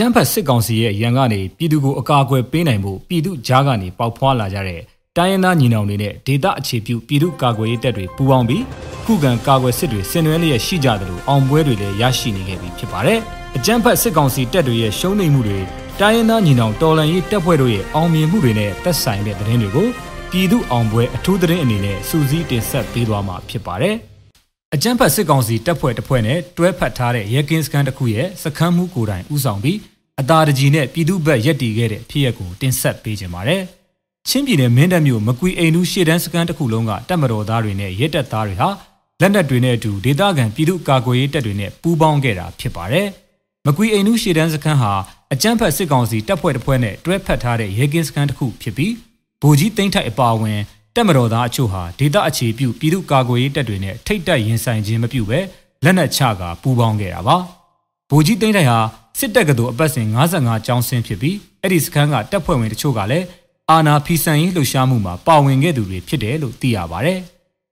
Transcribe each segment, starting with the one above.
ကြမ်းဖက်စစ်ကောင်စီရဲ့ရန်ကနေပြည်သူကိုအကာအကွယ်ပေးနိုင်မှုပြည်သူကြားကနေပေါက်ဖွာလာကြတဲ့တိုင်းရင်းသားညီနောင်တွေနဲ့ဒေသအခြေပြုပြည်သူကာကွယ်ရေးတပ်တွေပူးပေါင်းပြီးခုခံကာကွယ်စစ်တွေဆင်နွှဲလျက်ရှိကြတယ်လို့အောင်ပွဲတွေလည်းရရှိနေခဲ့ပြီဖြစ်ပါတယ်။အကြမ်းဖက်စစ်ကောင်စီတပ်တွေရဲ့ရှုံးနိမ့်မှုတွေတိုင်းရင်းသားညီနောင်တော်လှန်ရေးတပ်ဖွဲ့တို့ရဲ့အောင်မြင်မှုတွေနဲ့သက်ဆိုင်တဲ့သတင်းတွေကိုပြည်သူအောင်ပွဲအထူးသတင်းအနေနဲ့စူးစီးတင်ဆက်ပေးသွားမှာဖြစ်ပါတယ်။ အကြမ်းဖက်စစ်ကောင်စီတပ်ဖွဲ့တစ်ဖွဲ့နဲ့တွဲဖက်ထားတဲ့ရဲကင်းစခန်းတစ်ခုရဲ့စခန်းမှုကိုယ်တိုင်ဦးဆောင်ပြီးအသာတကြီးနဲ့ပြည်သူ့ဘက်ရက်တီခဲ့တဲ့ဖြစ်ရပ်ကိုတင်ဆက်ပေးကြပါမယ်။ချင်းပြည်နယ်မင်းတပ်မြို့မကွီအိမ်နူးရှေ့တန်းစခန်းတစ်ခုလုံးကတပ်မတော်သားတွေနဲ့ရဲတပ်သားတွေဟာလက်နက်တွေနဲ့အတူဒေသခံပြည်သူ့ကာကွယ်ရေးတပ်တွေနဲ့ပူးပေါင်းခဲ့တာဖြစ်ပါတယ်။မကွီအိမ်နူးရှေ့တန်းစခန်းဟာအကြမ်းဖက်စစ်ကောင်စီတပ်ဖွဲ့တစ်ဖွဲ့နဲ့တွဲဖက်ထားတဲ့ရဲကင်းစခန်းတစ်ခုဖြစ်ပြီးဗိုလ်ကြီးတိမ့်ထိုက်အပါအဝင် တပ်မတော်သားအချို့ဟာဒေသအခြေပြုပြည်သူ့ကာကွယ်ရေးတပ်တွေနဲ့ထိတ်တက်ရင်ဆိုင်ခြင်းမပြုဘဲလက်နက်ချကပူးပေါင်းခဲ့တာပါဗိုလ်ကြီးတိမ့်ထိုက်ဟာစစ်တပ်ကတော်အပတ်စဉ်55ကျောင်းဆင်းဖြစ်ပြီးအဲ့ဒီစခန်းကတပ်ဖွဲ့ဝင်တချို့ကလည်းအာနာဖီဆန်ရေးလှုပ်ရှားမှုမှာပါဝင်ခဲ့သူတွေဖြစ်တယ်လို့သိရပါတယ်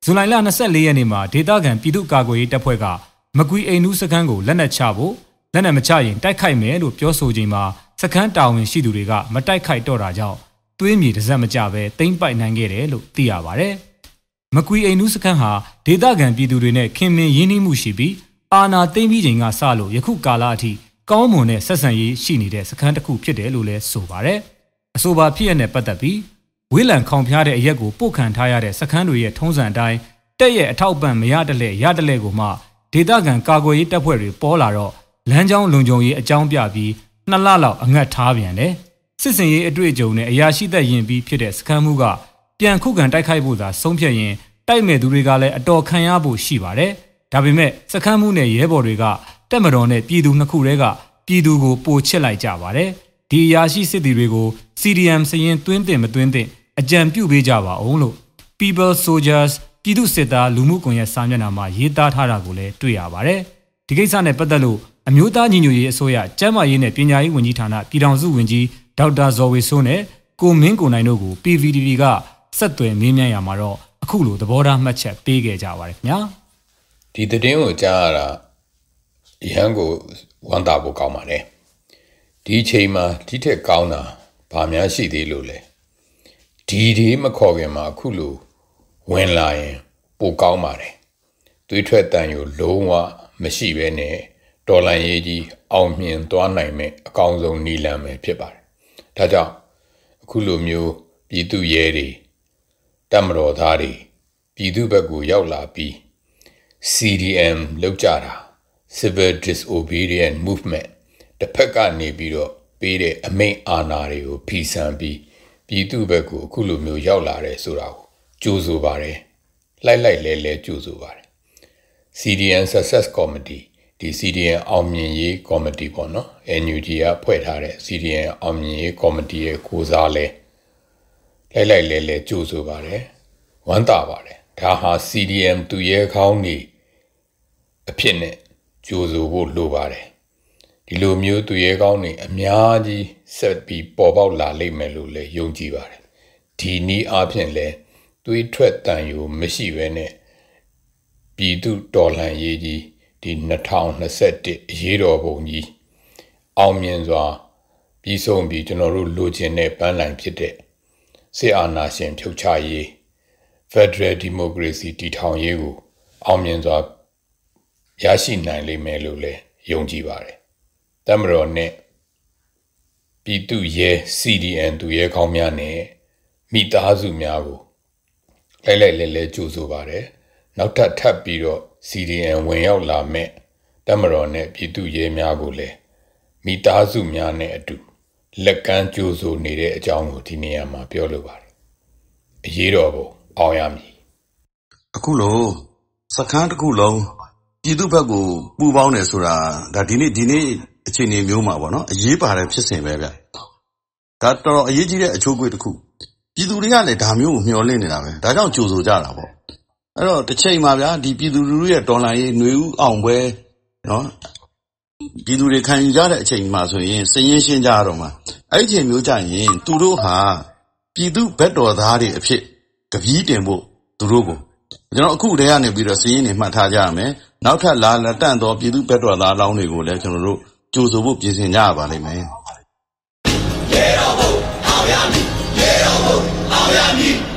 ဇူလိုင်လ24ရက်နေ့မှာဒေသခံပြည်သူ့ကာကွယ်ရေးတပ်ဖွဲ့ကမကွီအိမ်နူးစခန်းကိုလက်နက်ချဖို့လက်နက်မချရင်တိုက်ခိုက်မယ်လို့ပြောဆိုချိန်မှာစခန်းတာဝန်ရှိသူတွေကမတိုက်ခိုက်တော့တာကြောင့် သွေးမြေတစ်စက်မကြပဲတိမ့်ပိုက်နိုင်ခဲ့တယ်လို့သိရပါဗျ။မကွီအိမ်နူးစခန်းဟာဒေသခံပြည်သူတွေနဲ့ခင်မင်ရင်းနှီးမှုရှိပြီးအာနာသိမ့်ပြီးချိန်ကစလို့ယခုကာလအထိကောင်းမွန်တဲ့ဆက်ဆံရေးရှိနေတဲ့စခန်းတစ်ခုဖြစ်တယ်လို့လည်းဆိုပါဗျ။အဆိုပါဖြစ်ရတဲ့ပတ်သက်ပြီးဝေးလံခေါင်ဖျားတဲ့အရက်ကိုပို့ခံထားရတဲ့စခန်းတွေရဲ့ထုံးစံအတိုင်းတက်ရဲ့အထောက်ပံ့မရတဲ့လက်ရတဲ့လက်ကိုမှဒေသခံကာကွယ်ရေးတပ်ဖွဲ့တွေပေါ်လာတော့လမ်းကြောင်းလုံခြုံရေးအကြောင်းပြပြီးနှစ်လလောက်အငတ်ထားပြန်တယ် စစ်စင်ရေးအတွေ့အကြုံနဲ့အရာရှိသက်ရင်ပြီးဖြစ်တဲ့စခန်းမှုကပြန်ခုခံတိုက်ခိုက်ဖို့သာဆုံးဖြတ်ရင်တိုက်မဲ့သူတွေကလည်းအတော်ခံရဖို့ရှိပါတယ်ဒါပေမဲ့စခန်းမှုနဲ့ရဲဘော်တွေကတက်မတော်နဲ့ပြည်သူနှစ်ခုတည်းကပြည်သူကိုပိုချစ်လိုက်ကြပါတယ်ဒီအရာရှိစစ်သည်တွေကို CDM စရင်တွင်းတင်မတွင်းတင်အကြံပြုပေးကြပါအောင်လို့ People Soldiers ပြည်သူစစ်သားလူမှုကွန်ရက်စာမျက်နှာမှာရေးသားထားတာကိုလည်းတွေ့ရပါတယ်ဒီကိစ္စနဲ့ပတ်သက်လို့အမျိုးသားညီညွတ်ရေးအစိုးရကျန်းမာရေးနဲ့ပညာရေးဝန်ကြီးဌာနပြည်ထောင်စုဝန်ကြီး ဒေါက်တာဇော်ဝေစိုးနဲ့ကိုမင်းကိုနိုင်တို့ကို PVDV ကဆက်သွယ်မေးမြန်းရမှာတော့အခုလိုသဘောထားမှတ်ချက်ပေးခဲ့ကြပါတယ်ခင်ဗျာဒီသတင်းကိုကြားရတာရဟန်းကိုဝမ်းသာဖို့ကောင်းပါတယ်ဒီချိန်မှာဒီထက်ကောင်းတာဘာများရှိသေးလို့လဲဒီဒီမခေါ်ခင်မှာအခုလိုဝင်လာရင်ပိုကောင်းပါတယ်သွေးထွက်တန်ယူလုံးဝမရှိဘဲနဲ့ဒေါ်လာရေးကြီးအောင်မြင်သွားနိုင်မဲ့အကောင်းဆုံးနည်းလမ်းပဲဖြစ်ပါတယ်။ ဒါကြောင့်အခုလိုမျိုးပြည်သူရဲတွေတပ်မတော်သားတွေပြည်သူဘက်ကိုရောက်လာပြီး CDM လောက်ကြတာ Civil Disobedience Movement တစ်ဖက်ကနေပြီးတော့ပေးတဲ့အမိန့်အာဏာတွေကိုဖီဆန်ပြီးပြည်သူဘက်ကိုအခုလိုမျိုးရောက်လာတယ်ဆိုတာကိုကြိုးဆိုပါတယ်။လိုက်လိုက်လဲလဲကြိုးဆိုပါတယ် CDN Success Committee ဒီ CDN အောင်မြင်ရေးကော်မတီပေါ့နော် NUG ကဖွဲ့ထားတဲ့ CDN အောင်မြင်ရေးကော်မတီရဲ့ကိုစားလဲလိုက်လိုက်လဲလဲကြိုးဆိုပါတယ်ဝမ်းသာပါတယ်ဒါဟာ CDM သူရဲခေါင်းနေအဖြစ်နဲ့ကြိုးဆိုဖို့လိုပါတယ်ဒီလိုမျိုးသူရဲကောင်းနေအများကြီးဆက်ပြီးပေါ်ပေါက်လာလိမ့်မယ်လို့လည်းယုံကြည်ပါတယ်ဒီနည်းအားဖြင့်လဲသွေးထွက်တန်ယူမရှိဘဲနဲ့ပြည်သူတော်လှန်ရေးကြီး ဒီ2021အရေးတော်ပုံကြီးအောင်မြင်စွာပြီးဆုံးပြီးကျွန်တော်တို့လိုချင်တဲ့ပန်းလိုင်ဖြစ်တဲ့စစ်အာဏာရှင်ဖြုတ်ချရေး Federal Democracy တည်ထောင်ရေးကိုအောင်မြင်စွာရရှိနိုင်လိမ့်မယ်လို့လည်းယုံကြည်ပါတယ်။တမတော်နဲ့ပြည်သူရဲ CDN သူရဲကောင်းများနဲ့မိသားစုများကိုလိုက်လိုက်လဲလဲကြိုးဆိုပါတယ်။ နောက်ထပ်ထပ်ပြီးတော့ CDN ဝင်ရောက်လာမဲ့တမတော်နဲ့ပြည်သူရဲများကိုလည်းမိသားစုများနဲ့အတူလက်ကမ်းကြိုးဆိုနေတဲ့အကြောင်းကိုဒီနေရာမှာပြောလိုပါတယ်။အရေးတော်ပုံအောင်ရမည်။အခုလို့စခန်းတစ်ခုလုံးပြည်သူဘက်ကိုပူပေါင်းတယ်ဆိုတာဒါဒီနေ့ဒီနေ့အခြေအနေမျိုးမှာပေါ့နော်အရေးပါတဲ့ဖြစ်စဉ်ပဲဗျ။ဒါတော်တော်အရေးကြီးတဲ့အချိုးအကွေ့တစ်ခုပြည်သူတွေကလည်းဒါမျိုးကိုမျှော်လင့်နေတာပဲဒါကြောင့်ကြိုဆိုကြတာပေါ့ အဲ့တော့တစ်ချိန်မှာဗျာဒီပြည်သူလူထုရဲ့ တော်လှန်ရေးຫນွေဦးအောင်ပွဲနော်ပြည်သူတွေ ခံယူကြတဲ့အချိန်မှာဆိုရင်စည်ရင်းရှင်းကြရတော့မှာအဲ့ဒီအချိန်မျိုးကြရင် သူတို့ဟာ ပြည်သူဘက်တော်သားတွေအဖြစ်ကပီးတင်ဖို့ သူတို့ကို ကျွန်တော်အခုတည်းကနေပြီးတော့စည်ရင်းတွေ မှတ်ထားကြရမယ် နောက်ထပ် လာလက်တန့်သော ပြည်သူဘက်တော်သားလောင်းတွေကိုလည်း ကျွန်တော်တို့ ကြိုဆိုဖို့ ပြင်ဆင်ကြရပါလိမ့်မယ်ရေတော်ဘုံအောင်ရမည်ရေတော်ဘုံအောင်ရမည်